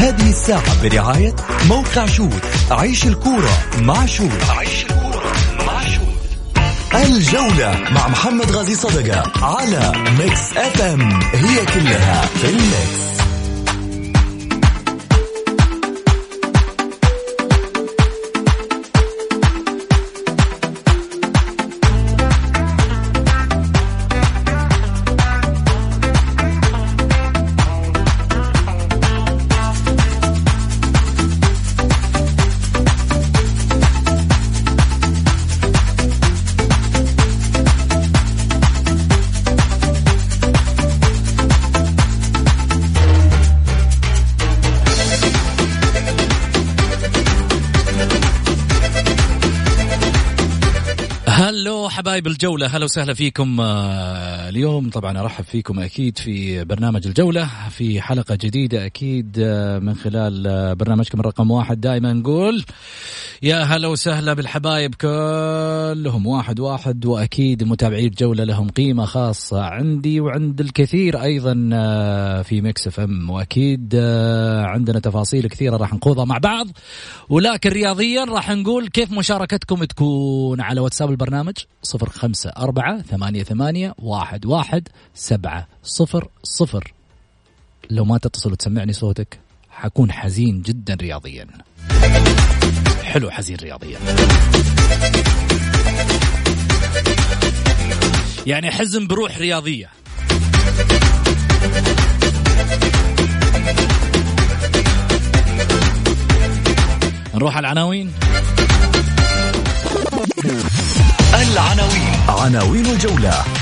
هذه الساعة برعاية موقع شوت عيش الكورة مع شوت عيش الكورة مع شوت الجولة مع محمد غازي صدقة على Mix FM هي كلها في ال Mix حبايب الجولة. هلا وسهلا فيكم آه، اليوم. طبعا أرحب فيكم أكيد في برنامج الجولة في حلقة جديدة أكيد آه، من خلال آه، برنامجكم الرقم واحد. دائما نقول يا هلا وسهلا بالحبايب كلهم. واحد واحد وأكيد متابعي الجولة لهم قيمة خاصة عندي وعند الكثير أيضا في Mix FM. وأكيد عندنا تفاصيل كثيرة راح نخوضها مع بعض. ولكن رياضيا راح نقول كيف مشاركتكم تكون على واتساب البرنامج؟ صفر خمسة أربعة ثمانية ثمانية واحد واحد سبعة صفر صفر. لو ما تتصل وتسمعني صوتك حكون حزين جدا رياضيا. حلو حزين رياضيا. يعني حزن بروح رياضية. نروح على العناوين. العناوين. عناوين الجولة.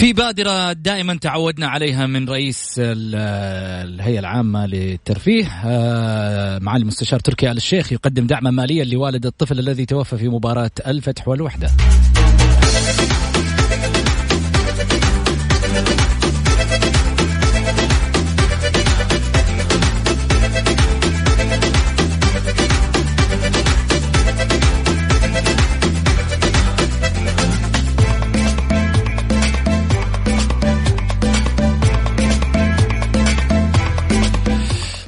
في بادرة دائما تعودنا عليها من رئيس الهيئة العامة للترفيه آه، معالي المستشار تركي آل الشيخ يقدم دعما ماليا لوالد الطفل الذي توفى في مباراة الفتح والوحدة.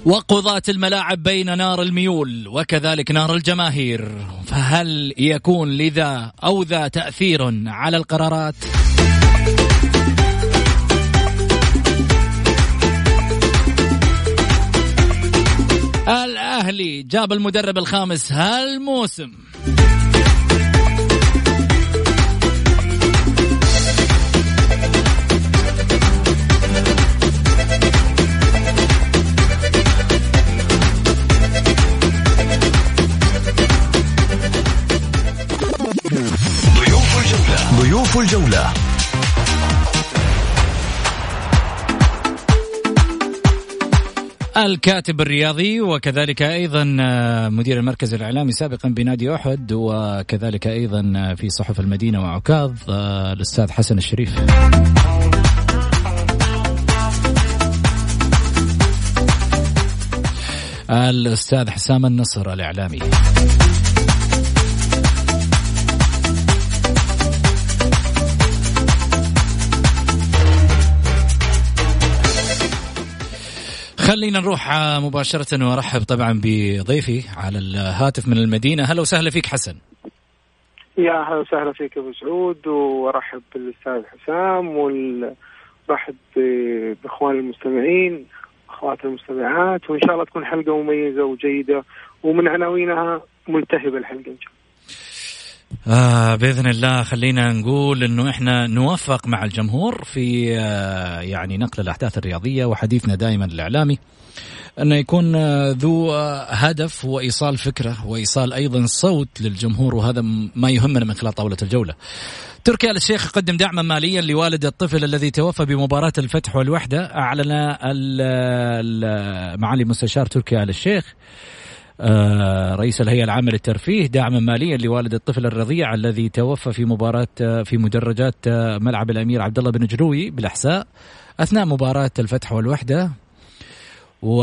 وقضاة الملاعب بين نار الميول وكذلك نار الجماهير فهل يكون لذا أو ذا تأثير على القرارات؟ الأهلي جاب المدرب الخامس هالموسم ضيوف الجولة الكاتب الرياضي وكذلك أيضا آه، مدير المركز الإعلامي سابقا بنادي أحد وكذلك أيضا آه، في صحف المدينة وعكاظ آه، الأستاذ حسن الشريف. الأستاذ حسام النصر الإعلامي. خلينا نروح مباشرة وارحب طبعا بضيفي على الهاتف من المدينة. هلا وسهلا فيك حسن. يا أهلا وسهلا فيك أبو سعود وأرحب بالأستاذ حسام وارحب باخوان المستمعين اخوات المستمعات وإن شاء الله تكون حلقة مميزة وجيدة ومن عناوينها ملتهبة الحلقة إن شاء الله. آه بإذن الله خلينا نقول إنه إحنا نوفق مع الجمهور في آه يعني نقل الأحداث الرياضية وحديثنا دائما الإعلامي أنه يكون آه ذو آه هدف وإيصال فكرة وإيصال أيضا صوت للجمهور وهذا ما يهمنا من خلال طاولة الجولة. تركي آل الشيخ يقدم دعما ماليا لوالد الطفل الذي توفى بمباراة الفتح والوحدة أعلن معالي المستشار تركي آل الشيخ رئيس الهيئة العامة للترفيه دعما ماليا لوالد الطفل الرضيع الذي توفى في مباراة آه، في مدرجات آه، ملعب الأمير عبد الله بن جلوي بالأحساء أثناء مباراة الفتح والوحدة. وكان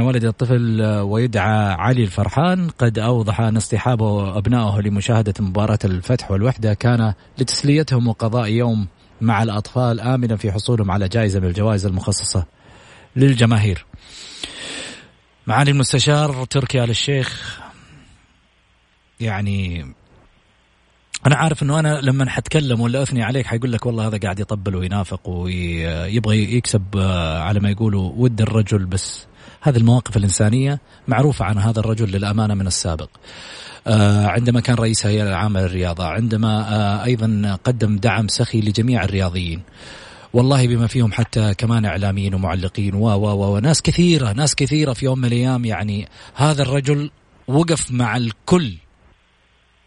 والد الطفل ويدعى علي الفرحان قد أوضح أن اصطحابه أبنائه لمشاهدة مباراة الفتح والوحدة كان لتسليتهم وقضاء يوم مع الأطفال آمنا في حصولهم على جائزة من الجوائز المخصصة للجماهير. معالي المستشار تركي آل الشيخ يعني أنا عارف إنه أنا لما حتكلم ولا أثني عليك حيقول لك والله هذا قاعد يطبل وينافق ويبغى يكسب آه، على ما يقولوا ود الرجل بس هذه المواقف الإنسانية معروفة عن هذا الرجل للأمانة من السابق. آه، عندما كان رئيس هيئة العامه للرياضه، عندما آه، أيضا قدم دعم سخي لجميع الرياضيين. والله بما فيهم حتى كمان إعلاميين ومعلقين و و وناس كثيرة ناس كثيرة في يوم من الأيام يعني هذا الرجل وقف مع الكل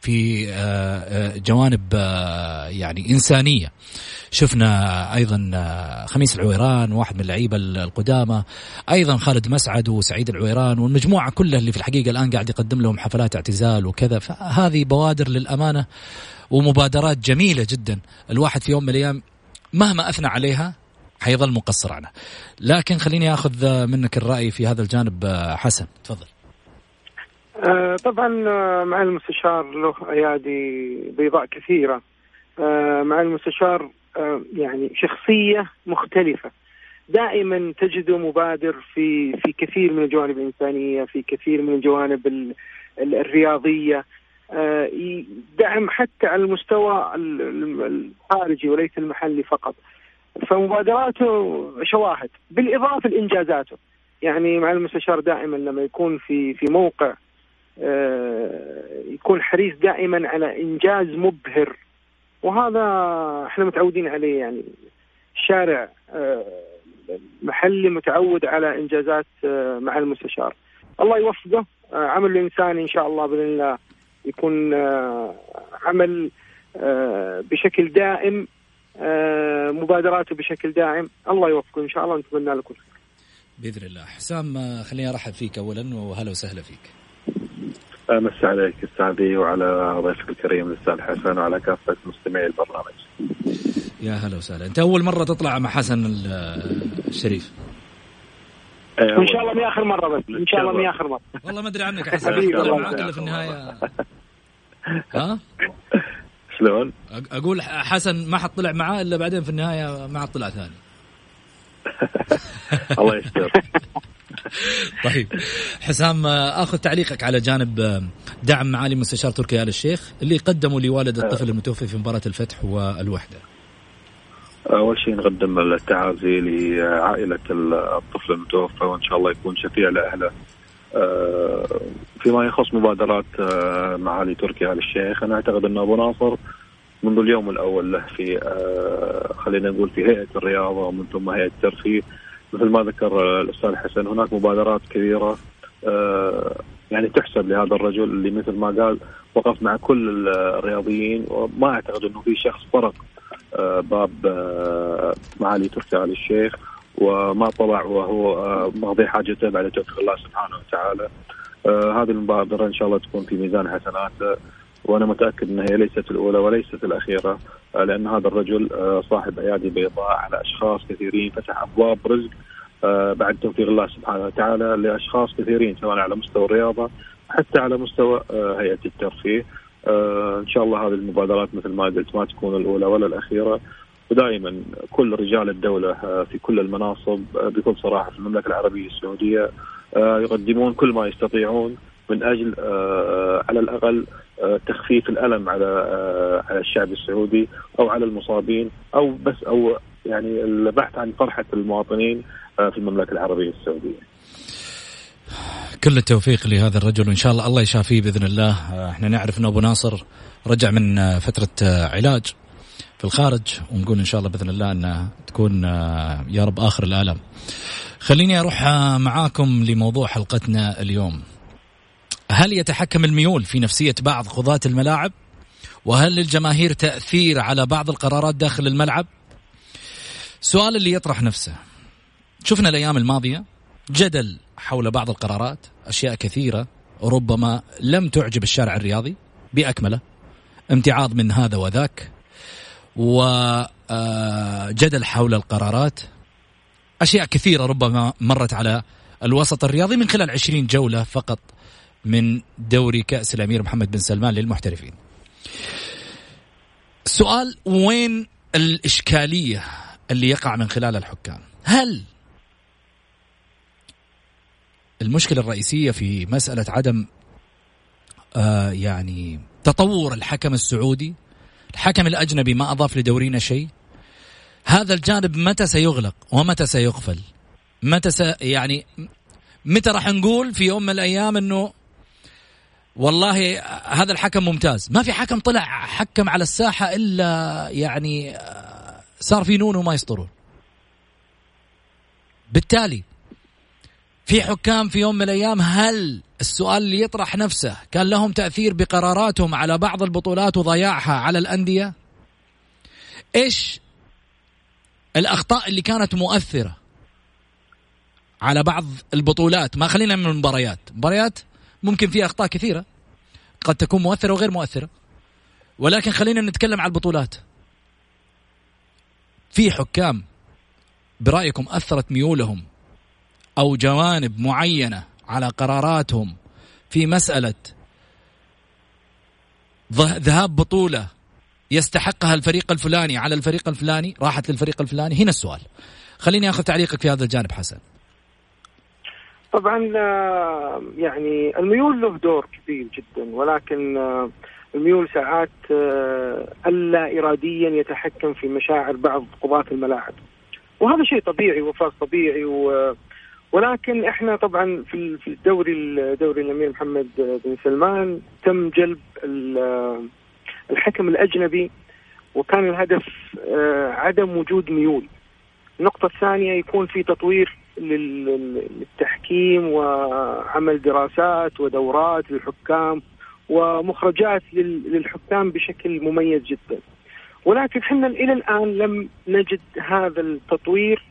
في آه، آه، جوانب آه، يعني إنسانية. شفنا أيضا خميس العويران واحد من اللعيبة القدامى أيضا خالد مسعد وسعيد العويران والمجموعة كلها اللي في الحقيقة الآن قاعد يقدم لهم حفلات اعتزال وكذا. فهذه بوادر للأمانة ومبادرات جميلة جدا. الواحد في يوم من الأيام مهما أثنى عليها حيظل مقصر عنها. لكن خليني أخذ منك الرأي في هذا الجانب حسن. تفضل. آه، طبعا آه، مع المستشار له أيادي بيضاء كثيرة. آه، مع المستشار يعني شخصية مختلفة. دائما تجده مبادر في في كثير من الجوانب الإنسانية في كثير من الجوانب الرياضية. دعم حتى على المستوى الخارجي وليس المحلي فقط. فمبادراته شواهد بالإضافة لإنجازاته. يعني مع المستشار دائما لما يكون في في موقع آه، يكون حريص دائما على إنجاز مبهر. وهذا إحنا متعودين عليه يعني الشارع آه، محلي متعود على إنجازات آه، مع المستشار. الله يوفقه عمل الانساني إن شاء الله بإذن الله. يكون عمل بشكل دائم مبادراته بشكل دائم. الله يوفقه إن شاء الله نتمنى له كل خير. بإذن الله. حسام خليني أرحب فيك اولا وهلا وسهلا فيك. امسي عليك أستاذي وعلى ضيفك الكريم الأستاذ حسن وعلى كافة مستمعي البرنامج. يا هلا وسهلا، أنت أول مرة تطلع مع حسن الشريف. إن شاء الله مي آخر مرة بس. إن شاء الله مي آخر مرة. والله ما أدري عنك حسن. معك إلا في النهاية. ها؟ شلون؟ أقول حسن ما حد طلع معاه إلا بعدين في النهاية ما حد طلع ثاني الله يستر طيب حسام اخذ تعليقك على جانب دعم معالي مستشار تركي آل الشيخ اللي قدموا لوالد الطفل المتوفي في مباراة الفتح والوحدة. أول شيء نقدم التعازي لعائلة الطفل المتوفى وإن شاء الله يكون شفيع لأهله. آه، فيما يخص مبادرات آه، معالي تركي آل الشيخ أنا أعتقد أن أبو ناصر منذ اليوم الأول له في آه، خلينا نقول في هيئة الرياضة ومن ثم هيئة الترفيه. مثل ما ذكر الأستاذ حسن هناك مبادرات كبيرة آه، يعني تحسب لهذا الرجل اللي مثل ما قال وقف مع كل الرياضيين. وما أعتقد أنه في شخص فرق باب معالي تركي آل الشيخ. وما طلع وهو مقضي حاجته بعد توفيق الله سبحانه وتعالى. هذه المبادرة إن شاء الله تكون في ميزان حسناته وأنا متأكد إنها ليست الأولى وليست الأخيرة آه، لأن هذا الرجل آه، صاحب ايادي بيضاء على أشخاص كثيرين فتح أبواب رزق آه، بعد توفيق الله سبحانه وتعالى لأشخاص كثيرين سواء على مستوى الرياضة حتى على مستوى هيئة الترفيه. إن شاء الله هذه المبادرات مثل ما قلت ما تكون الأولى ولا الأخيرة. ودائما كل رجال الدولة في كل المناصب بكل صراحة في المملكة العربية السعودية يقدمون كل ما يستطيعون من أجل على الأقل آه، تخفيف الألم على آه، على الشعب السعودي أو على المصابين أو بس أو يعني البحث عن فرحة المواطنين آه، في المملكة العربية السعودية. كل التوفيق لهذا الرجل وإن شاء الله الله يشافيه بإذن الله إحنا نعرف إن أبو ناصر رجع من فترة علاج في الخارج ونقول إن شاء الله بإذن الله انه تكون يا رب آخر الألم. خليني أروح معاكم لموضوع حلقتنا اليوم. هل يتحكم الميول في نفسية بعض قضاة الملاعب؟ وهل للجماهير تأثير على بعض القرارات داخل الملعب؟ سؤال اللي يطرح نفسه شفنا الأيام الماضية جدل حول بعض القرارات أشياء كثيرة ربما لم تعجب الشارع الرياضي بأكمله امتعاض من هذا وذاك وجدل حول القرارات أشياء كثيرة ربما مرت على الوسط الرياضي من خلال 20 جولة فقط من دوري كأس الأمير محمد بن سلمان للمحترفين. السؤال وين الإشكالية اللي يقع من خلال الحكام؟ هل المشكلة الرئيسية في مسألة عدم آه يعني تطور الحكم السعودي الحكم الأجنبي ما أضاف لدورينا شيء؟ هذا الجانب متى سيغلق ومتى سيقفل؟ متى س... يعني متى راح نقول في يوم من الأيام إنه والله هذا الحكم ممتاز؟ ما في حكم طلع حكم على الساحة إلا يعني صار في نون وما يسطرون. بالتالي في حكام في يوم من الأيام هل السؤال اللي يطرح نفسه كان لهم تأثير بقراراتهم على بعض البطولات وضياعها على الأندية؟ إيش الأخطاء اللي كانت مؤثرة على بعض البطولات؟ ما خلينا من المباريات. مباريات ممكن فيها أخطاء كثيرة قد تكون مؤثرة وغير مؤثرة ولكن خلينا نتكلم على البطولات. في حكام برأيكم أثرت ميولهم أو جوانب معينة على قراراتهم في مسألة ذهاب بطولة يستحقها الفريق الفلاني على الفريق الفلاني راحت للفريق الفلاني. هنا السؤال. خليني آخذ تعليقك في هذا الجانب حسن. طبعا آه، يعني الميول له دور كبير جدا ولكن آه، الميول ساعات آه، ألا اراديا يتحكم في مشاعر بعض قضاة الملاعب. وهذا شيء طبيعي وفاق طبيعي و ولكن إحنا طبعا في في الدوري الدوري الأمير محمد بن سلمان تم جلب الحكم الأجنبي وكان الهدف عدم وجود ميول. النقطة الثانية يكون في تطوير للتحكيم وعمل دراسات ودورات للحكام ومخرجات للحكام بشكل مميز جدا. ولكن إحنا إلى الآن لم نجد هذا التطوير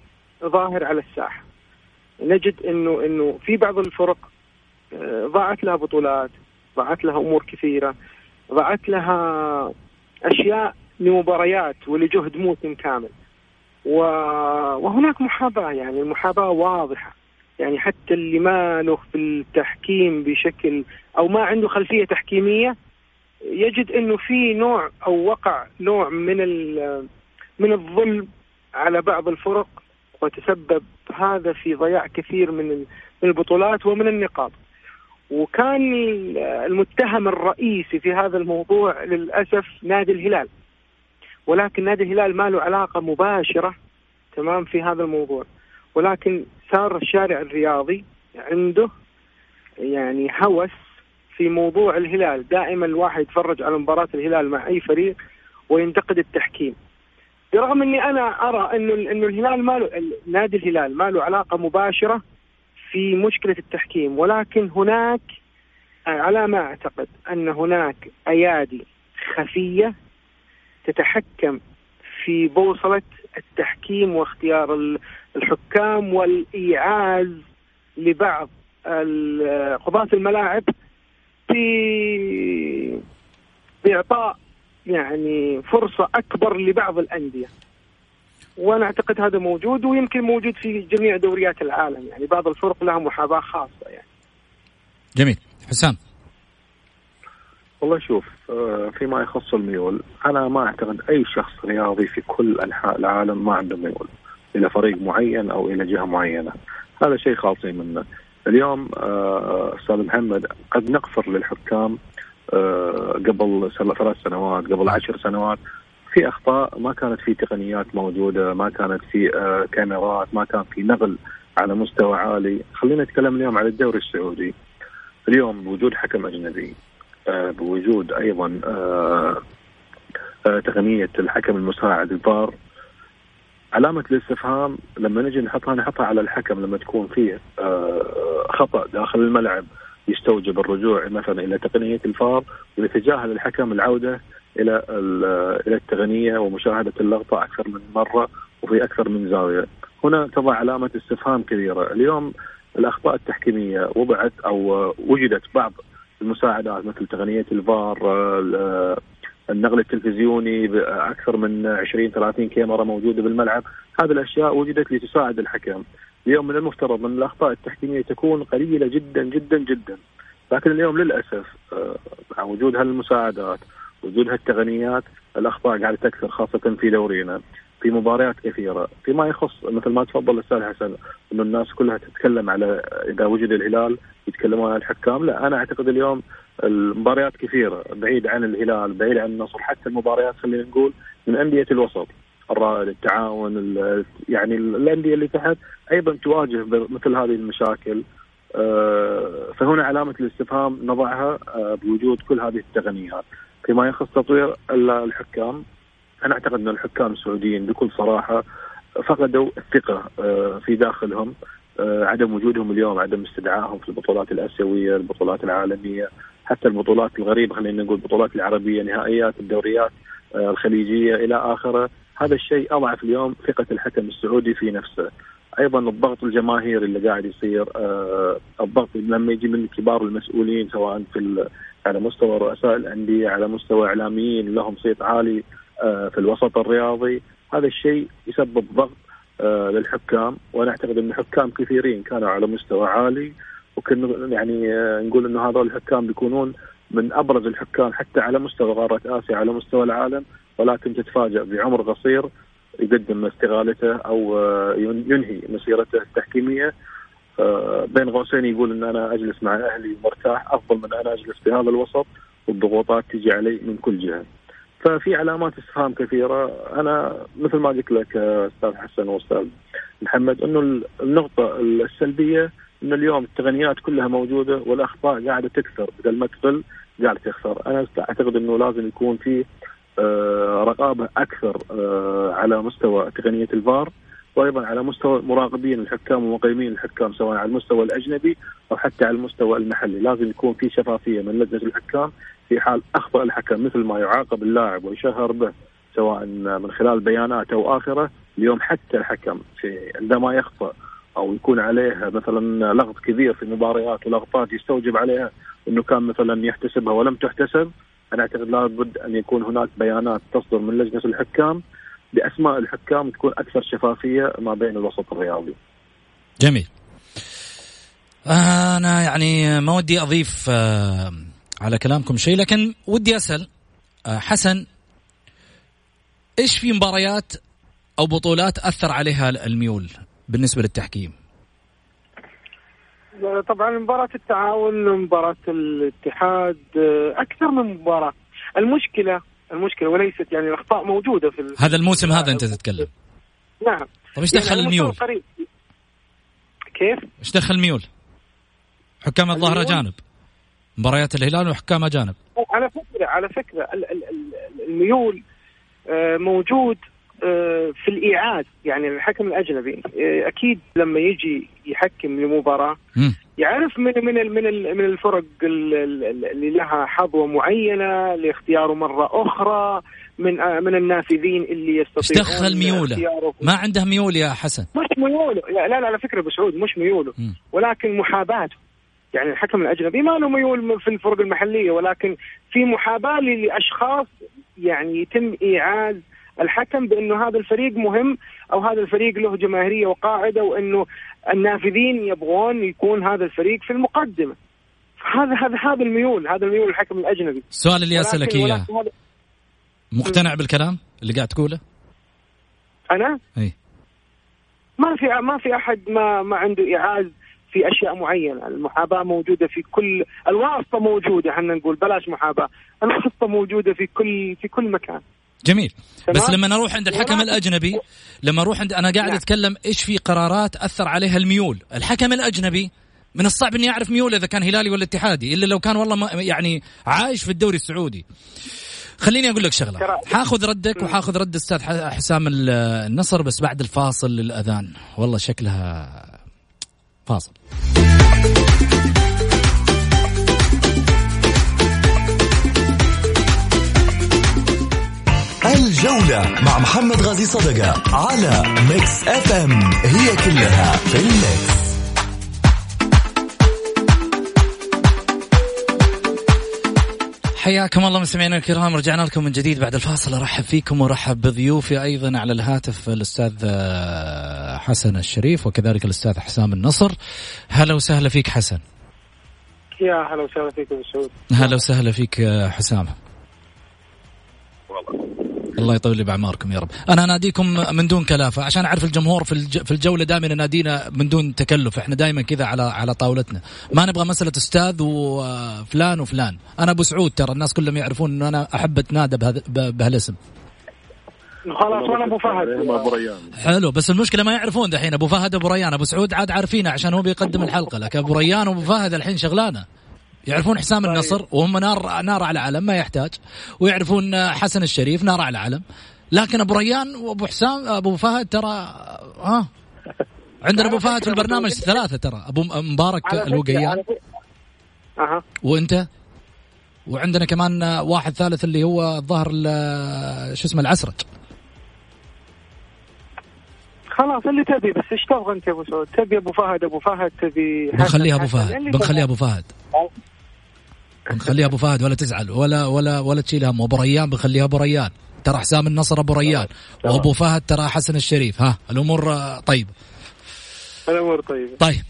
ظاهر على الساحة. نجد إنه إنه في بعض الفرق آه، ضاعت لها بطولات ضاعت لها أمور كثيرة ضاعت لها أشياء لمباريات ولجهد موسم كامل. وهناك محاباه يعني المحاباه واضحة. يعني حتى اللي ما له في التحكيم بشكل أو ما عنده خلفية تحكيمية يجد إنه في نوع أو وقع نوع من من الظلم على بعض الفرق. وتسبب هذا في ضياع كثير من البطولات ومن النقاط. وكان المتهم الرئيسي في هذا الموضوع للأسف نادي الهلال. ولكن نادي الهلال ما له علاقة مباشرة تمام في هذا الموضوع. ولكن صار الشارع الرياضي عنده يعني هوس في موضوع الهلال. دائما الواحد يتفرج على مباراة الهلال مع أي فريق وينتقد التحكيم. برغم إني أنا أرى إنه إنه الهلال ما له نادي الهلال ما له علاقة مباشرة في مشكلة التحكيم ولكن هناك على ما أعتقد أن هناك أيادي خفية تتحكم في بوصلة التحكيم واختيار الحكام والإيعاز لبعض قضاة الملاعب بإعطاء يعني فرصة أكبر لبعض الأندية. وأنا أعتقد هذا موجود ويمكن موجود في جميع دوريات العالم. يعني بعض الفرق لها محاباه خاصة يعني. جميل. حسام. والله شوف آه، فيما يخص الميول أنا ما أعتقد أي شخص رياضي في كل أنحاء العالم ما عنده ميول إلى فريق معين أو إلى جهة معينة. هذا شيء خالصين منه اليوم آه، أستاذ محمد قد نغفر للحكام قبل ثلاث سنوات قبل عشر سنوات في أخطاء ما كانت في تقنيات موجودة ما كانت في كاميرات ما كان في نقل على مستوى عالي. خلينا نتكلم اليوم على الدوري السعودي. اليوم بوجود حكم أجنبي آه، بوجود أيضا آه، آه، تقنية الحكم المساعد الفار. علامة الاستفهام لما نجي نحطها نحطها على الحكم لما تكون فيه خطأ داخل الملعب يستوجب الرجوع مثلا إلى تقنية الفار ويتجاهل الحكم العودة إلى إلى التقنية ومشاهدة اللقطة أكثر من مرة وفي أكثر من زاوية. هنا تضع علامة استفهام كبيرة، اليوم الأخطاء التحكيمية وضعت أو وجدت بعض المساعدات مثل تقنية الفار النقل التلفزيوني أكثر من 20 30 كاميرا موجودة بالملعب، هذه الأشياء وجدت لتساعد الحكم. اليوم من المفترض أن الأخطاء التحكيمية تكون قليلة جدا جدا جدا. لكن اليوم للأسف آه، مع وجود هالمساعدات وجود هالتقنيات الأخطاء قاعدة تكثر خاصة في دورينا. في مباريات كثيرة فيما يخص مثل ما تفضل الأستاذ حسن إنه الناس كلها تتكلم على إذا وجد الهلال يتكلمون عن الحكام لا أنا أعتقد اليوم المباريات كثيرة بعيد عن الهلال بعيد عن النصر حتى المباريات خلينا نقول من أندية الوسط الرائد التعاون يعني الأندية اللي تحت أيضا تواجه مثل هذه المشاكل. آه، فهنا علامة الاستفهام نضعها آه، بوجود كل هذه التقنيات فيما يخص تطوير الحكام أنا أعتقد أن الحكام السعوديين بكل صراحة فقدوا الثقة آه، في داخلهم. عدم وجودهم اليوم عدم استدعائهم في البطولات الآسيوية البطولات العالمية. حتى البطولات الغريبة خلينا نقول البطولات العربية نهائيات الدوريات آه، الخليجية إلى آخره. هذا الشيء أضعف اليوم ثقة الحكم السعودي في نفسه. أيضا الضغط الجماهيري اللي قاعد يصير آه، الضغط لما يجي من كبار المسؤولين سواء في على مستوى رؤساء الأندية على مستوى إعلاميين لهم صيت عالي آه، في الوسط الرياضي. هذا الشيء يسبب ضغط للحكام. وأنا أعتقد إن حكام كثيرين كانوا على مستوى عالي. وكنا يعني آه، نقول إنه هذول الحكام بيكونون من أبرز الحكام حتى على مستوى قاره آسيا على مستوى العالم ولكن تتفاجأ بعمر قصير يقدم استقالته أو آه، ينهي مسيرته التحكيمية آه، بين قوسين يقول إن أنا أجلس مع أهلي مرتاح أفضل من أنا أجلس في هذا الوسط والضغوطات تجي علي من كل جهة. ففي علامات استفهام كثيرة أنا مثل ما قلت لك أستاذ حسن وأستاذ محمد إنه النقطة السلبية إن اليوم التقنيات كلها موجودة والأخطاء قاعدة تكثر. بدل ما تقل قاعدة تخسر، أنا أعتقد إنه لازم يكون في آه، رقابة أكثر آه، على مستوى تقنية الفار وأيضا على مستوى مراقبين الحكام ومقيمين الحكام سواء على المستوى الأجنبي أو حتى على المستوى المحلي، لازم يكون في شفافية من لجنة الحكام في حال أخطأ الحكم مثل ما يعاقب اللاعب ويشهر به سواء من خلال بيانات أو آخره، اليوم حتى الحكم في عندما يخطأ أو يكون عليه مثلا لغط كبير في مباريات ولغطات يستوجب عليها إنه كان مثلا يحتسبها ولم تحتسب أنا أعتقد لابد أن يكون هناك بيانات تصدر من لجنة الحكام بأسماء الحكام تكون أكثر شفافية ما بين الوسط الرياضي. جميل. أنا يعني ما ودي أضيف آه، على كلامكم شيء لكن ودي أسأل آه، حسن إيش في مباريات أو بطولات أثر عليها الميول بالنسبة للتحكيم؟ طبعا مباراة التعاون مباراة الاتحاد أكثر من مباراة المشكلة المشكلة وليست يعني الأخطاء موجودة في هذا الموسم هذا أنت تتكلم نعم طيب إيش دخل يعني الميول؟ كيف؟ إيش دخل الميول؟ حكام الظاهرة جانب مباريات الهلال وحكام جانب على فكرة على فكرة الميول آه، موجود آه، في الايعاد يعني الحكم الأجنبي آه، أكيد لما يجي يحكم لمباراة يعرف من من من من الفرق اللي لها حظوة معينة لاختياره مرة أخرى من آه، من النافذين اللي يستطيعون دخل ميولة؟ ما عنده ميول يا حسن. مش ميولة. لا لا على فكرة أبو سعود مش ميولة. ولكن محاباته يعني الحكم الأجنبي ما له ميول في الفرق المحلية ولكن في محاباة لأشخاص يعني يتم ايعاد الحكم بانه هذا الفريق مهم أو هذا الفريق له جماهيرية وقاعدة وأنه النافذين يبغون يكون هذا الفريق في المقدمة هذا هذا هذا الميول هذا الميول الحكم الأجنبي السؤال اللي أسألك إياه مقتنع بالكلام اللي قاعد تقوله؟ أنا؟ إي ما في ما في أحد ما ما عنده إعاز في أشياء معينة، المحاباة موجودة في كل الواسطة موجودة إحنا نقول بلاش محاباة، الواسطة موجودة في كل في كل مكان. جميل. بس لما نروح عند الحكم الأجنبي لما أروح عند أنا قاعد نعم. أتكلم إيش في قرارات أثر عليها الميول. الحكم الأجنبي من الصعب إني أعرف ميوله إذا كان هلالي ولا اتحادي إلا لو كان والله ما يعني عايش في الدوري السعودي. خليني أقول لك شغلة. حاخذ ردك وحاخذ رد أستاذ حسام النصر بس بعد الفاصل للأذان. والله شكلها فاصل. الجولة مع محمد غازي صدقة على Mix FM هي كلها في ال Mix. حياكم الله مستمعينا الكرام رجعنا لكم من جديد بعد الفاصل. أرحب فيكم وارحب بضيوفي أيضا على الهاتف الأستاذ آه، حسن الشريف وكذلك الأستاذ حسام النصر. هلا وسهلا فيك حسن. يا هلا وسهلا فيك ابو سعود هلا وسهلا فيك حسام. والله. الله يطول لي باعماركم يا رب. أنا أناديكم من دون كلافة. عشان أعرف الجمهور في في الجولة دائما ينادينا من دون تكلف. إحنا دائما كذا على على طاولتنا. ما نبغى مسألة أستاذ وفلان وفلان. أنا أبو سعود ترى. الناس كلهم يعرفون انه أنا أحب أتنادى بهالاسم. خلاص وأنا أبو فهد. أبو ريان حلو. بس المشكلة ما يعرفون دحين. أبو فهد أبو ريان. أبو سعود عاد عارفينه عشان هو بيقدم الحلقة. لكن أبو ريان وأبو فهد الحين شغلانة. يعرفون حسام طيب. النصر وهم نار نار على علم ما يحتاج. ويعرفون حسن الشريف نار على علم. لكن أبو ريان وأبو حسام أبو فهد ترى ها؟ عندنا أبو فهد في البرنامج ثلاثة ترى. أبو مبارك الوقيان. أها. وأنت؟ وعندنا كمان واحد ثالث اللي هو الظاهر شو اسمه العسرج. خلاص اللي تبي بس إيش تبغى أنت يا أبو سعود؟ تبي أبو فهد أبو فهد تبي بنخليها أبو فهد بنخليها أبو فهد. بنخليها أبو فهد ولا تزعل ولا ولا ولا تشيل هم. أبو ريان بنخليها أبو ريان. ترى حسام النصر أبو ريان. وأبو فهد ترى حسن الشريف. ها الأمور طيبه الأمور طيبة. طيب.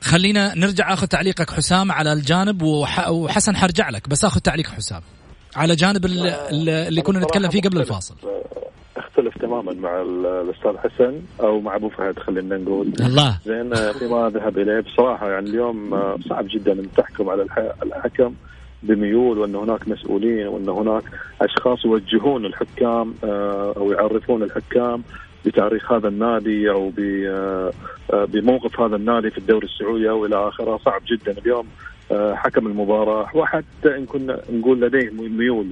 خلينا نرجع آخذ تعليقك حسام على الجانب وحسن حرجع لك بس آخذ تعليق حسام. على جانب اللي كنا نتكلم فيه قبل الفاصل. تماما مع الأستاذ حسن أو مع أبو فهد خلينا نقول. الله. زين فيما ذهب إليه. بصراحة يعني اليوم صعب جدا أن تحكم على الحكم بميول وأن هناك مسؤولين وأن هناك أشخاص يوجهون الحكام آه، أو يعرفون الحكام بتاريخ هذا النادي أو آه، بموقف هذا النادي في الدوري السعودي أو إلى آخره. صعب جدا اليوم آه، حكم المباراة. وحتى إن كنا نقول لديه ميول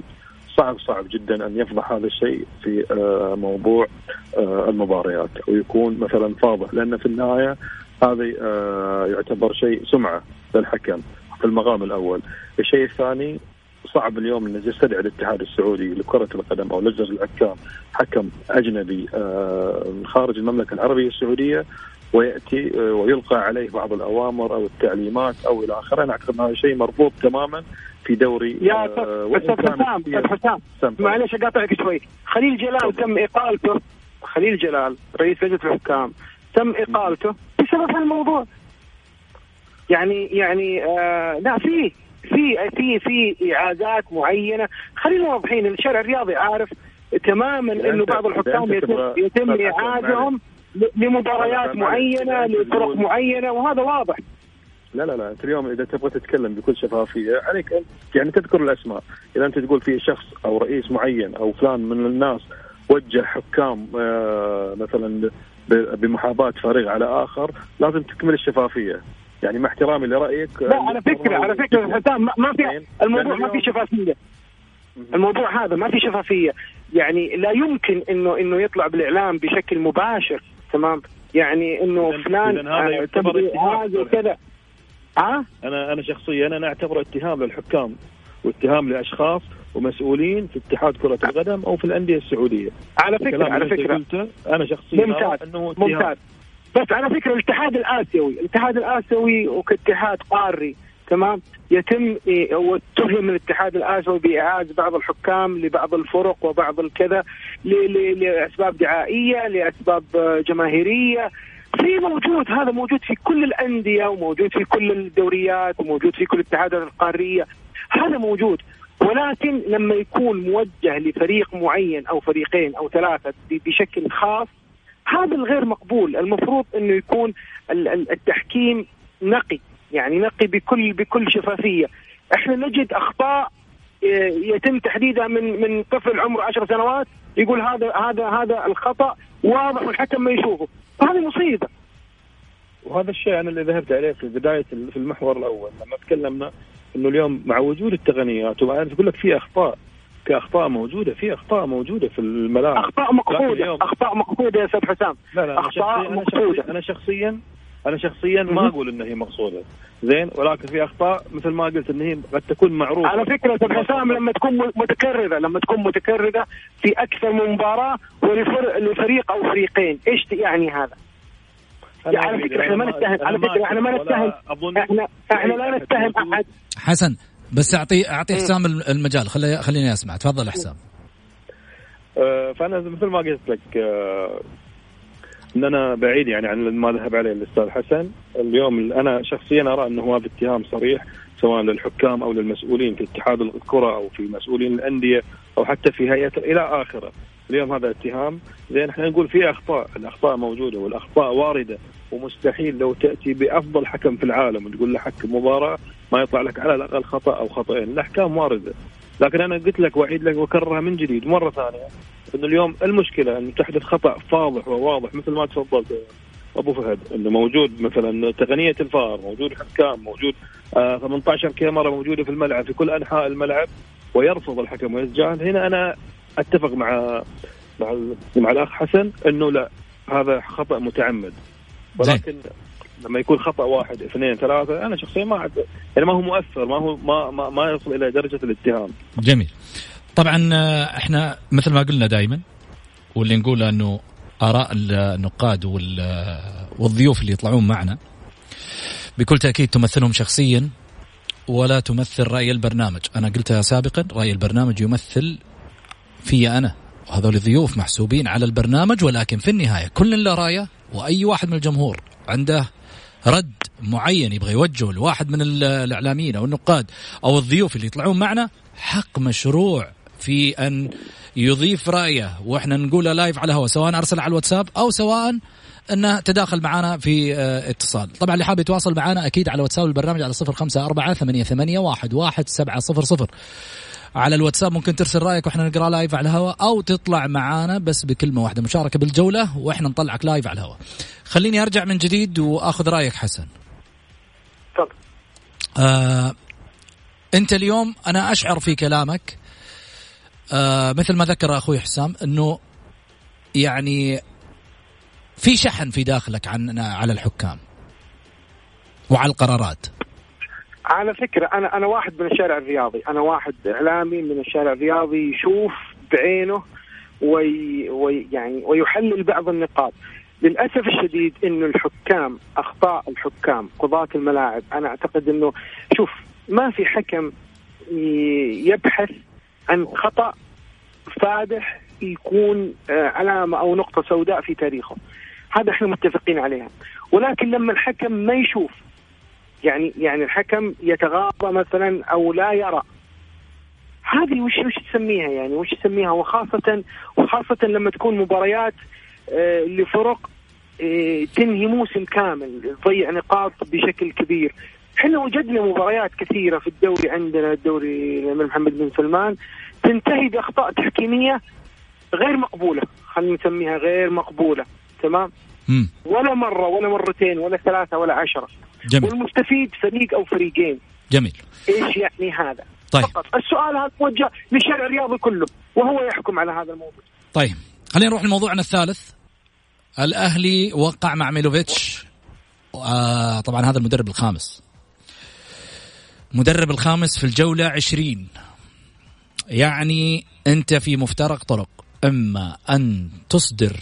صعب صعب جدا أن يفضح هذا الشيء في آه، موضوع آه، المباريات. ويكون مثلا فاضح لأن في النهاية هذا آه، يعتبر شيء سمعة للحكم في المقام الأول، الشيء الثاني صعب اليوم إن يستدعي الاتحاد السعودي لكرة القدم أو لجنة الحكام حكم أجنبي خارج المملكة العربية السعودية ويأتي ويلقى عليه بعض الأوامر أو التعليمات أو إلى آخره، أنا أعتقد هذا شيء مرفوض تماما في دوري يا أستاذ حسام أستاذ حسام. معلش أقاطعك شوي. خليل جلال تم إقالته خليل جلال رئيس لجنة الحكام تم إقالته بسبب هالموضوع. يعني يعني آه لا في في في في إعادات معينة. خلينا واضحين الشارع الرياضي عارف تماما إنه بعض الحكام يتم, يتم إعادهم لمباريات معينة لفرق معينة وهذا واضح. لا لا لا أنت اليوم إذا تبغى تتكلم بكل شفافية عليك أنت يعني تذكر الأسماء. إذا أنت تقول في شخص أو رئيس معين أو فلان من الناس وجه حكام آه مثلا بمحاباة فريق على آخر لازم تكمل الشفافية. يعني مع احترامي لرأيك لا على فكرة على فكرة حسام ما في الموضوع ما في شفافية. الموضوع هذا ما في شفافية. يعني لا يمكن إنه إنه يطلع بالإعلام بشكل مباشر تمام؟ يعني إنه فلان هذا وكذا. ها؟ أنا أنا شخصيا أنا أعتبره اتهام للحكام واتهام لأشخاص ومسؤولين في اتحاد كرة القدم أو في الأندية السعودية. على فكرة على فكرة أنا شخصيا ممتاز أنه ممتاز بس على فكرة الاتحاد الآسيوي، الاتحاد الآسيوي وكاتحاد قاري تمام يتم واتهم الاتحاد الآسيوي باعاده بعض الحكام لبعض الفرق وبعض الكذا لأسباب دعائية لأسباب جماهيرية في موجود هذا موجود في كل الأندية وموجود في كل الدوريات وموجود في كل الاتحادات القارية. هذا موجود. ولكن لما يكون موجه لفريق معين أو فريقين أو ثلاثة بشكل خاص هذا الغير مقبول. المفروض إنه يكون التحكيم نقي يعني نقي بكل بكل شفافية. إحنا نجد أخطاء آه، يتم تحديدها من من طفل عمره 10 سنوات يقول هذا هذا هذا الخطأ واضح والحكم ما يشوفه. فهذه مصيبة. وهذا الشيء أنا اللي ذهبت عليه في بداية في المحور الأول. لما تكلمنا إنه اليوم مع وجود التقنيات وأنا أقول لك في أخطاء في أخطاء موجودة في أخطاء موجودة في الملاعب. أخطاء مقصوده أخطاء مقصوده يا أستاذ حسام. لا لا أخطاء مقصوده أنا شخصيا أنا شخصيا ما أقول إن هي مقصودة. زين ولكن في أخطاء مثل ما قلت إن هي قد تكون معروفة. على فكرة أستاذ حسام لما تكون متكررة لما تكون متكررة في أكثر من مباراة ولفريق أو فريقين. إيش يعني هذا؟ يعني على فكرة إحنا ما نتهم على فكرة إحنا ما نتهم. إحنا إحنا لا نتهم أحد. حسن بس اعطي أعطي حسام المجال. خلي خليني أسمع. تفضل حسام. آه، فأنا مثل ما قلت لك آه، إن أنا بعيد يعني عن ما ذهب عليه الأستاذ حسن. اليوم أنا شخصيا أرى أنه هذا اتهام صريح سواء للحكام أو للمسؤولين في اتحاد الكرة أو في مسؤولين الأندية أو حتى في هيئة إلى آخره. اليوم هذا اتهام. زين إحنا نقول في أخطاء. الأخطاء موجودة والأخطاء واردة ومستحيل لو تأتي بأفضل حكم في العالم وتقول له حكم مباراة ما يطلع لك على الأقل خطأ أو خطأين. الأحكام واردة. لكن أنا قلت لك وأعيد لك وأكررها من جديد مرة ثانية إنه اليوم المشكلة ان تحدث خطأ فاضح وواضح مثل ما تفضلت أبو فهد إنه موجود مثلا تقنية الفار موجود حكام موجود آه 18 كاميرا موجودة في الملعب في كل أنحاء الملعب ويرفض الحكم ويتجاهل هنا أنا أتفق مع مع, مع الأخ حسن إنه لا هذا خطأ متعمد. ولكن لما يكون خطأ واحد اثنين ثلاثة أنا شخصيا ما يعني ما هو مؤثر ما هو ما ما, ما يصل إلى درجة الاتهام. جميل. طبعا آه، إحنا مثل ما قلنا دائما واللي نقوله إنه آراء النقاد والضيوف اللي يطلعون معنا بكل تأكيد تمثلهم شخصيا ولا تمثل رأي البرنامج. أنا قلتها سابقا رأي البرنامج يمثل في أنا وهذول الضيوف محسوبين على البرنامج ولكن في النهاية كل له رأيه وأي واحد من الجمهور عنده رد معين يبغى يوجهه لواحد من الإعلاميين أو النقاد أو الضيوف اللي يطلعون معنا حق مشروع في أن يضيف رأيه وإحنا نقوله لايف على الهواء سواء أرسل على الواتساب أو سواء أنه تداخل معنا في آه، اتصال. طبعا اللي حاب يتواصل معنا أكيد على واتساب البرنامج على صفر خمسة أربعة ثمانية, ثمانية واحد, واحد سبعة صفر صفر. على الواتساب ممكن ترسل رأيك وإحنا نقرأ live على الهواء أو تطلع معانا بس بكلمة واحدة مشاركة بالجولة وإحنا نطلعك live على الهواء. خليني أرجع من جديد وأخذ رأيك حسن. تفضل. آه أنت اليوم أنا أشعر في كلامك آه مثل ما ذكر أخوي حسام إنه يعني في شحن في داخلك عن على الحكام وعلى القرارات. على فكرة أنا أنا واحد من الشارع الرياضي. أنا واحد إعلامي من الشارع الرياضي يشوف بعينه وي وي يعني ويحلل بعض النقاط. للأسف الشديد إنه الحكام أخطاء الحكام قضاة الملاعب أنا أعتقد إنه شوف ما في حكم يبحث عن خطأ فادح يكون آه، علامة أو نقطة سوداء في تاريخه. هذا إحنا متفقين عليها. ولكن لما الحكم ما يشوف يعني يعني الحكم يتغاضى مثلا أو لا يرى. هذه وش وش تسميها يعني؟ وش تسميها؟ وخاصة وخاصة لما تكون مباريات آه لفرق آه تنهي موسم كامل تضيع نقاط بشكل كبير. إحنا وجدنا مباريات كثيرة في الدوري عندنا الدوري الأمير محمد بن سلمان. تنتهي بأخطاء تحكيمية غير مقبولة خلينا نسميها غير مقبولة تمام؟ ولا مرة ولا مرتين ولا ثلاثة ولا عشرة. جميل. والمستفيد فريق أو فريقين. جميل. إيش يعني هذا؟ طيب. فقط. السؤال هذا موجه للشارع الرياضي كله وهو يحكم على هذا الموضوع. طيب. خلينا نروح لموضوعنا الثالث. الأهلي وقع مع ميلوفيتش. آه طبعا هذا المدرب الخامس. مدرب الخامس في الجولة عشرين. يعني أنت في مفترق طرق. إما أن تصدر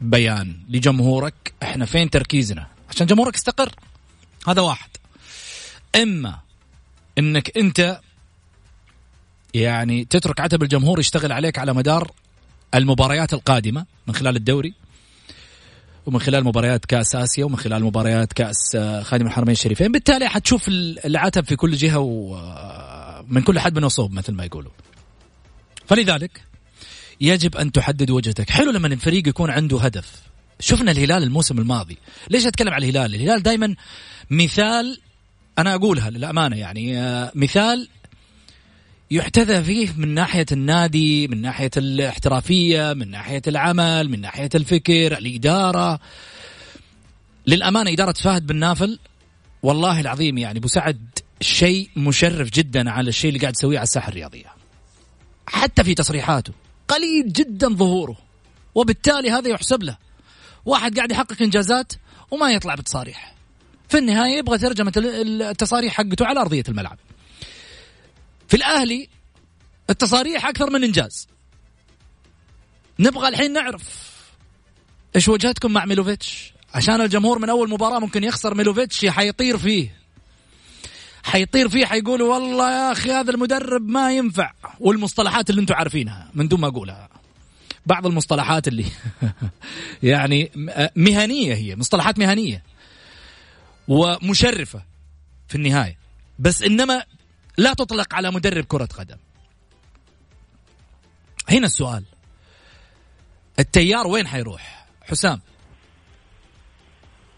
بيان لجمهورك. إحنا فين تركيزنا؟ عشان جمهورك يستقر هذا واحد. إما إنك أنت يعني تترك عتب الجمهور يشتغل عليك على مدار المباريات القادمة من خلال الدوري ومن خلال مباريات كأس آسيا ومن خلال مباريات كأس آه، خادم الحرمين الشريفين. بالتالي حتشوف العتب في كل جهة ومن كل حد من وصوب مثل ما يقولوا فلذلك يجب أن تحدد وجهتك. حلو لما الفريق يكون عنده هدف. شفنا الهلال الموسم الماضي. ليش أتكلم على الهلال؟ الهلال دائما مثال أنا أقولها للأمانة يعني آه، مثال يحتذى فيه من ناحية النادي من ناحية الاحترافية من ناحية العمل من ناحية الفكر الإدارة. للأمانة إدارة فهد بن نافل والله العظيم يعني أبو سعد شيء مشرف جدا على الشيء اللي قاعد تسويه على الساحة الرياضية. حتى في تصريحاته. قليل جدا ظهوره وبالتالي هذا يحسب له. واحد قاعد يحقق إنجازات وما يطلع بتصاريح. في النهاية يبغى ترجمة التصاريح حقته على أرضية الملعب. في الأهلي التصاريح أكثر من إنجاز. نبغى الحين نعرف إيش وجهتكم مع ميلوفيتش؟ عشان الجمهور من أول مباراة ممكن يخسر ميلوفيتش حيطير فيه. حيطير فيه حيقولوا والله يا أخي هذا المدرب ما ينفع. والمصطلحات اللي أنتم عارفينها من دون ما أقولها. بعض المصطلحات اللي يعني مهنية هي مصطلحات مهنية. ومشرفة في النهاية. بس إنما لا تطلق على مدرب كرة قدم. هنا السؤال. التيار وين حيروح؟ حسام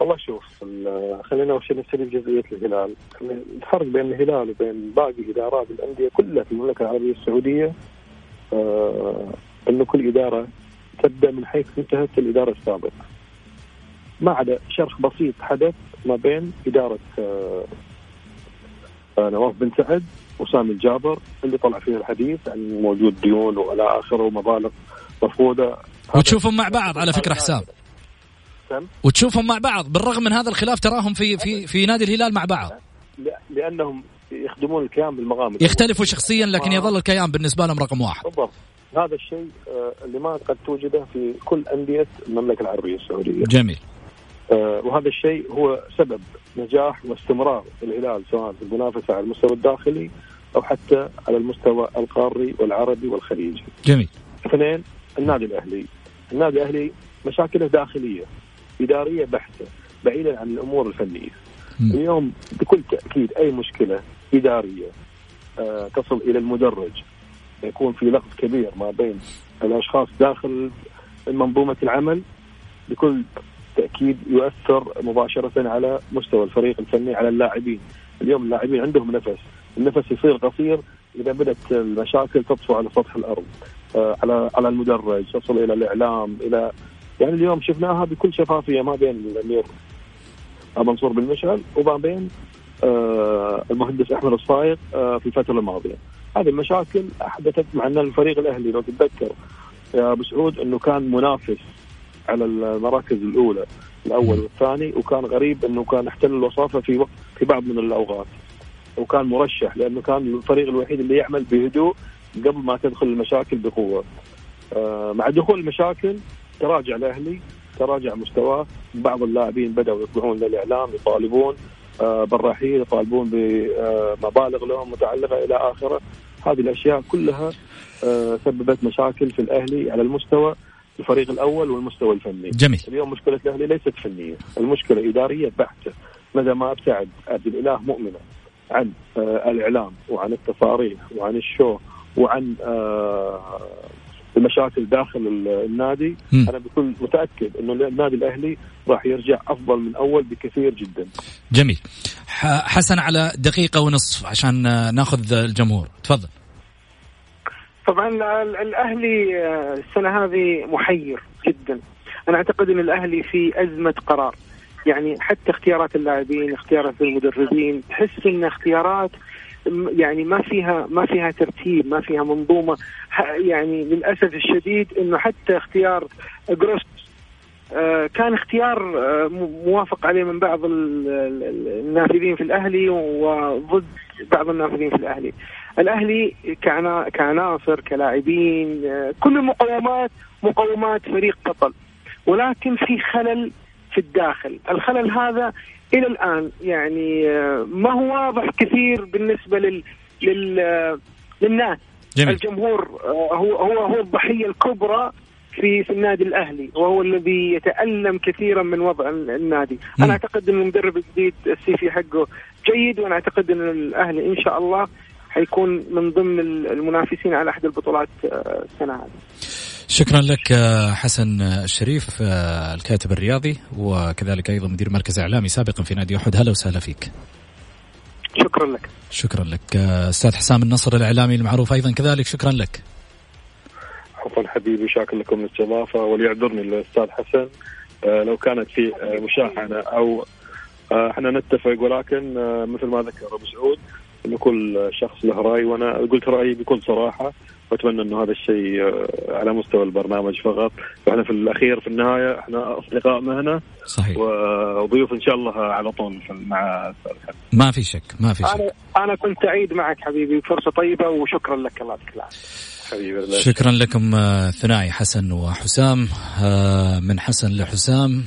والله شوف خلينا أول شيء نستلم جزئية الهلال. الفرق بين الهلال وبين باقي إدارات الأندية كلها في المملكة العربية السعودية. آه إنه كل إدارة تبدأ من حيث انتهت الإدارة السابقة. ما عدا شرخ بسيط حدث ما بين إدارة آه نواف بن سعد وسامي الجابر اللي طلع فيه الحديث عن موجود ديون وإلى آخره ومبالغ مفقودة. وتشوفهم مع بعض على فكرة حسام. وتشوفهم مع بعض بالرغم من هذا الخلاف تراهم في في في نادي الهلال مع بعض. لأنهم يخدمون الكيان بالمغامر يختلفوا شخصيا لكن يظل الكيان بالنسبة لهم رقم واحد. بالضبط. هذا الشيء آه، اللي ما قد توجده في كل أندية المملكة العربية السعودية. جميل. آه، وهذا الشيء هو سبب نجاح واستمرار الهلال سواء في المنافسة على المستوى الداخلي أو حتى على المستوى القاري والعربي والخليجي. جميل. اثنين النادي الأهلي. النادي الأهلي مشاكله داخلية. إدارية بحتة بعيدا عن الأمور الفنية. م. اليوم بكل تأكيد أي مشكلة إدارية آه تصل إلى المدرج يكون في لغط كبير ما بين الأشخاص داخل منظومة العمل بكل تأكيد يؤثر مباشرة على مستوى الفريق الفني على اللاعبين اليوم اللاعبين عندهم نفس النفس يصير قصير إذا بدأت المشاكل تطفو على سطح الأرض آه على على المدرج تصل إلى الإعلام إلى يعني اليوم شفناها بكل شفافية ما بين الأمير منصور بن مشعل وما بين آه المهندس أحمد الصايغ آه في الفترة الماضية هذه المشاكل حدثت مع أن الفريق الأهلي لو تتذكر يا أبو سعود إنه كان منافس على المراكز الأولى الأول والثاني وكان غريب إنه كان احتل الوصافة في وقت في بعض من الأوقات وكان مرشح لأنه كان الفريق الوحيد اللي يعمل بهدوء قبل ما تدخل المشاكل بقوة. آه مع دخول المشاكل تراجع الأهلي تراجع مستواه بعض اللاعبين بدأوا يطلعون للإعلام يطالبون آه بالرحيل يطالبون بمبالغ لهم متعلقة إلى آخره هذه الأشياء كلها آه سببت مشاكل في الأهلي على المستوى الفريق الأول والمستوى الفني. جميل. اليوم مشكلة الأهلي ليست فنية، المشكلة إدارية بحتة، مدى ما ابتعد عبد الإله مؤمنه عن آه الإعلام وعن التصاريح وعن الشو وعن المشاكل داخل النادي م. أنا بكل متأكد إنه النادي الأهلي راح يرجع أفضل من أول بكثير جدا. جميل. حسن على دقيقة ونصف عشان ناخذ الجمهور، تفضل. طبعا الأهلي آه، السنة هذه محير جدا أنا أعتقد إن الأهلي في أزمة قرار يعني حتى اختيارات اللاعبين اختيارات المدربين تحس إن اختيارات يعني ما فيها ما فيها ترتيب ما فيها منظومة. يعني للأسف الشديد إنه حتى اختيار جروس آه، كان اختيار آه، موافق عليه من بعض النافذين في الأهلي وضد بعض النافذين في الأهلي. الأهلي كعناصر كلاعبين آه، كل المقومات مقومات فريق بطل. ولكن في خلل في الداخل، الخلل هذا إلى الآن يعني ما هو واضح كثير بالنسبة لل, لل... للناس جميل. الجمهور هو هو هو الضحية الكبرى في في النادي الأهلي وهو الذي يتألم كثيرا من وضع النادي، مم. أنا أعتقد إن المدرب الجديد السيفي حقه جيد وأنا أعتقد إن الأهلي إن شاء الله حيكون من ضمن المنافسين على أحد البطولات آه، السنة هذه. شكرا لك آه، حسن الشريف آه، الكاتب الرياضي وكذلك أيضا مدير مركز إعلامي سابقا في نادي أحد هلا وسهلا فيك. شكرا لك. شكرا لك أستاذ حسام النصر الإعلامي المعروف أيضا كذلك شكرا لك. عفوا حبيبي شاكر لكم الاستضافه وليعذرني الأستاذ حسن آه لو كانت في آه مشاحنة أو آه إحنا نتفق ولكن آه مثل ما ذكر أبو سعود انه كل شخص له رأي وأنا قلت رأيي بكل صراحة وأتمنى إنه هذا الشيء آه، على مستوى البرنامج فقط. وإحنا في الأخير في النهاية إحنا أصدقاء مهنة صحيح. وضيوف إن شاء الله على طول مع ما في شك ما في شك. أنا أنا كنت سعيد معك حبيبي فرصة طيبة وشكرا لك الله يعطيك العافية. شكرا لكم آه، ثنائي حسن وحسام. آه، من حسن لحسام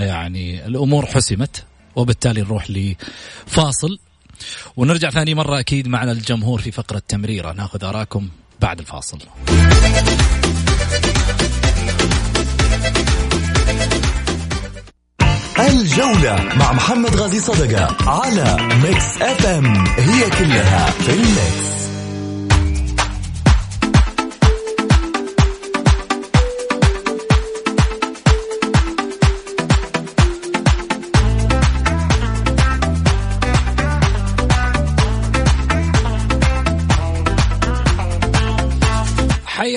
يعني الأمور حسمت وبالتالي نروح لفاصل. ونرجع ثاني مرة أكيد معنا الجمهور في فقرة تمريرة. ناخذ آراءكم بعد الفاصل. الجولة مع محمد غازي صدقة على ميكس اف ام هي كلها في الميكس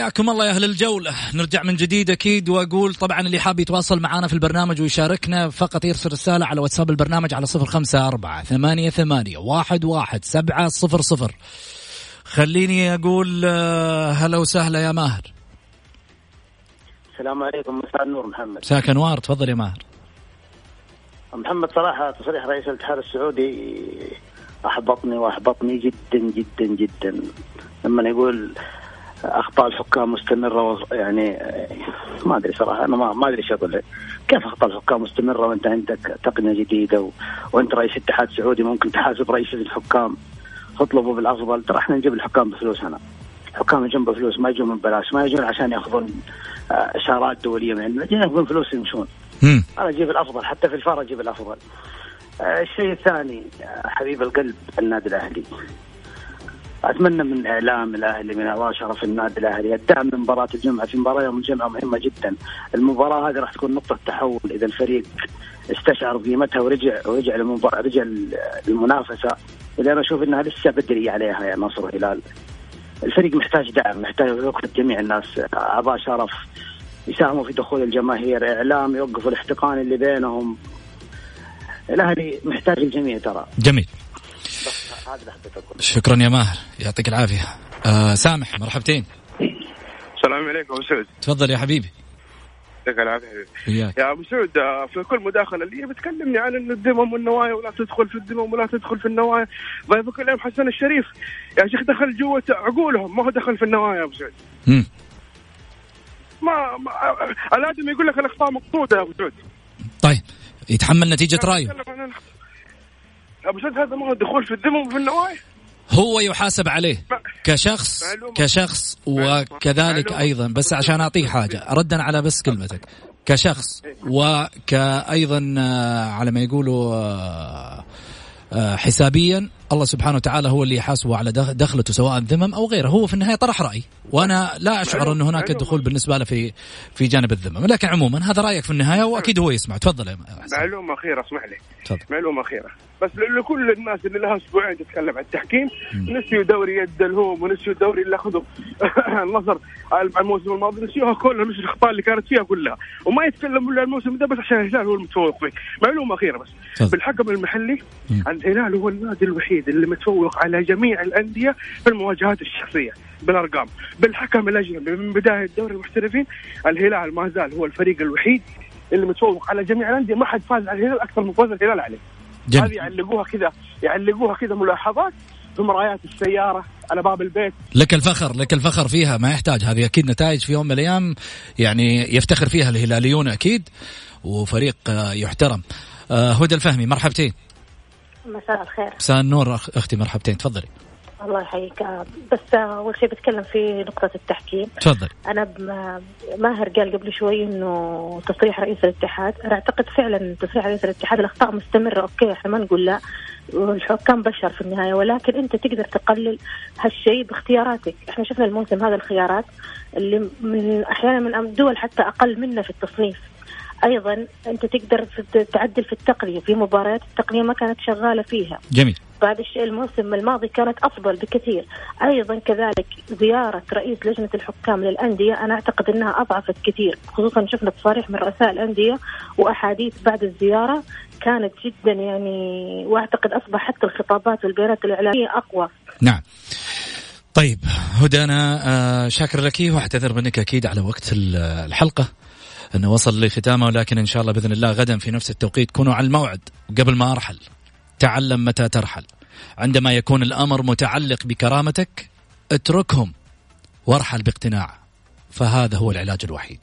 حياكم الله يا أهل الجولة. نرجع من جديد أكيد وأقول طبعا اللي حاب يتواصل معنا في البرنامج ويشاركنا فقط يرسل رسالة على واتساب البرنامج على صفر خمسة أربعة ثمانية ثمانية واحد واحد سبعة صفر صفر. خليني أقول آه، هلا وسهلا يا ماهر. السلام عليكم مساء النور محمد. مساك أنوار تفضل يا ماهر. محمد صراحة تصريح رئيس الاتحاد السعودي أحبطني وأحبطني جدا جدا جدا. لما يقول أخطاء الحكام مستمرة يعني ما أدري صراحة أنا ما أدري إيش أقول كيف أخطاء الحكام مستمرة وأنت عندك تقنية جديدة و... وأنت رئيس اتحاد سعودي ممكن تحاسب رئيس الحكام تطلبوا بالافضل ترى إحنا نجيب الحكام بفلوس هنا. الحكام يجون بفلوس ما يجون من بلاش ما يجون عشان يأخذون آه، إشارات دولية من عندنا يأخذون فلوس يمشون. أنا أجيب الافضل حتى في الفار أجيب الافضل آه، الشيء الثاني آه، حبيب القلب النادي الأهلي. أتمنى من إعلام الأهلي من اعضاء شرف النادي الأهلي. الدعم من مباراة الجمعة في مباراة يوم الجمعة مهمة جدا. المباراة هذه راح تكون نقطة تحول إذا الفريق استشعر قيمتها ورجع ورجع للمباراة رجع للمنافسة. اللي أنا أشوف إنها لسه بدري عليها يا نصر الهلال الفريق محتاج دعم محتاج وقت جميع الناس. أعضاء شرف يساهموا في دخول الجماهير إعلام يوقفوا الاحتقان اللي بينهم. الأهلي محتاج الجميع ترى. جميل. شكرا يا ماهر. يعطيك العافية. آه سامح مرحبتين. السلام عليكم أبو سعود. تفضل يا حبيبي. يعطيك العافية. حبيبي يا أبو سعود آه، في كل مداخلة لي بتكلمني عن إنه الدمم والنوايا ولا تدخل في الدمم ولا تدخل في النوايا. ضيفك اليوم حسن الشريف. يا شيخ دخل جوة عقولهم ما هو دخل في النوايا يا أبو سعود. ما, ما الادم يقول لك الأخطاء مقصودة يا أبو سعود. طيب يتحمل نتيجة رأيه. أبو سعود هذا ما هو دخول في الدم وفي النوايا هو يحاسب عليه كشخص كشخص وكذلك أيضا. بس عشان أعطيه حاجة ردا على بس كلمتك. كشخص وكايضا آه، على ما يقولوا آه، آه، حسابيا الله سبحانه وتعالى هو اللي يحاسبه على دخلته سواء ذمم أو غيره هو في النهاية طرح رأي. وأنا لا أشعر ان هناك دخول بالنسبة له في في جانب الذمم لكن عموما هذا رأيك في النهاية وأكيد هو يسمع. تفضل يا معلومة أخيرة اسمح لي. معلومة أخيرة. بس لكل الناس اللي لها أسبوعين تتكلم عن التحكيم نسيوا دوري يد الهوم ونسيوا الدوري اللي أخذوا النصر الموسم الماضي نسيوها كلها نسيوا الأخطاء اللي كانت فيها كلها. وما يتكلموا إلا الموسم ده بس عشان الهلال هو المتفوق فيه معلومة أخيرة بس. طب. بالحكم المحلي الهلال هو النادي الوحيد اللي متفوق على جميع الأندية في المواجهات الشخصية بالأرقام بالحكم الأجنبي. من بداية دوري المحترفين الهلال ما زال هو الفريق الوحيد اللي متفوق على جميع الأندية. ما حد فاز على الهلال أكثر من فوز الهلال عليه. هذه يعلقوها كذا يعلقوها كذا ملاحظات في مرايات السيارة على باب البيت. لك الفخر لك الفخر فيها ما يحتاج. هذه أكيد نتائج في يوم من الأيام يعني يفتخر فيها الهلاليون أكيد وفريق يحترم. آه، هدى الفهمي مرحبتين. مساء الخير. مساء النور أختي مرحبتين. تفضلي. الله يحييك. بس أول شيء بتكلم في نقطة التحكيم. تفضل أنا ماهر قال قبل شوي إنه تصريح رئيس الاتحاد أنا أعتقد فعلا تصريح رئيس الاتحاد الأخطاء مستمرة أوكي إحنا ما نقول لا. والحكام بشر في النهاية. ولكن أنت تقدر تقلل هالشيء باختياراتك. إحنا شفنا الموسم هذا الخيارات اللي من أحيانا من الدول حتى أقل منا في التصنيف. أيضا أنت تقدر تعدل في التقنية في مباريات التقنية ما كانت شغالة فيها. جميل. بعد الشيء الموسم الماضي كانت أفضل بكثير. أيضا كذلك زيارة رئيس لجنة الحكام للأندية أنا أعتقد إنها أضعفت كثير خصوصا شفنا تصاريح من رؤساء الأندية وأحاديث بعد الزيارة كانت جدا يعني وأعتقد اصبح حتى الخطابات والبيانات الإعلامية أقوى. نعم. طيب هدى أنا آه، شاكر لك واعتذر منك أكيد على وقت الحلقة. أنه وصل لختامه ولكن إن شاء الله بإذن الله غدا في نفس التوقيت. كونوا على الموعد وقبل ما أرحل. تعلم متى ترحل. عندما يكون الأمر متعلق بكرامتك اتركهم وارحل باقتناع. فهذا هو العلاج الوحيد.